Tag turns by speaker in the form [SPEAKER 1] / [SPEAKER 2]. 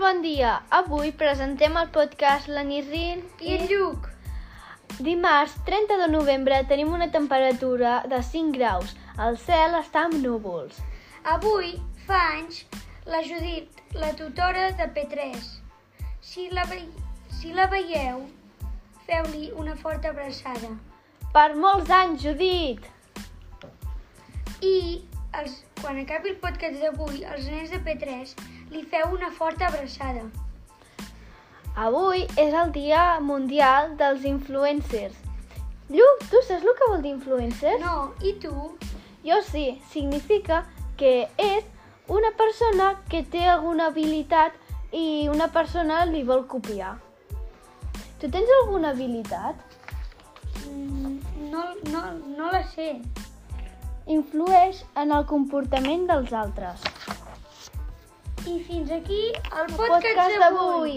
[SPEAKER 1] bon dia. Avui presentem el podcast La Nisrin
[SPEAKER 2] I el Lluc.
[SPEAKER 1] Dimarts 30 de novembre tenim una temperatura de 5 graus. El cel està amb núvols.
[SPEAKER 2] Avui fa anys la Judit, la tutora de P3. Si la, ve... si la veieu, feu-li una forta abraçada.
[SPEAKER 1] Per molts anys, Judit!
[SPEAKER 2] I els, quan acabi el podcast d'avui, els nens de P3 li feu una forta abraçada.
[SPEAKER 1] Avui és el Dia Mundial dels Influencers. Lluc, tu saps el que vol dir influencer?
[SPEAKER 2] No, i tu?
[SPEAKER 1] Jo sí, significa que és una persona que té alguna habilitat i una persona li vol copiar. Tu tens alguna habilitat?
[SPEAKER 2] Mm, No, no, no la sé.
[SPEAKER 1] Influeix en el comportament dels altres.
[SPEAKER 2] I fins aquí el podcast,
[SPEAKER 1] podcast d'avui.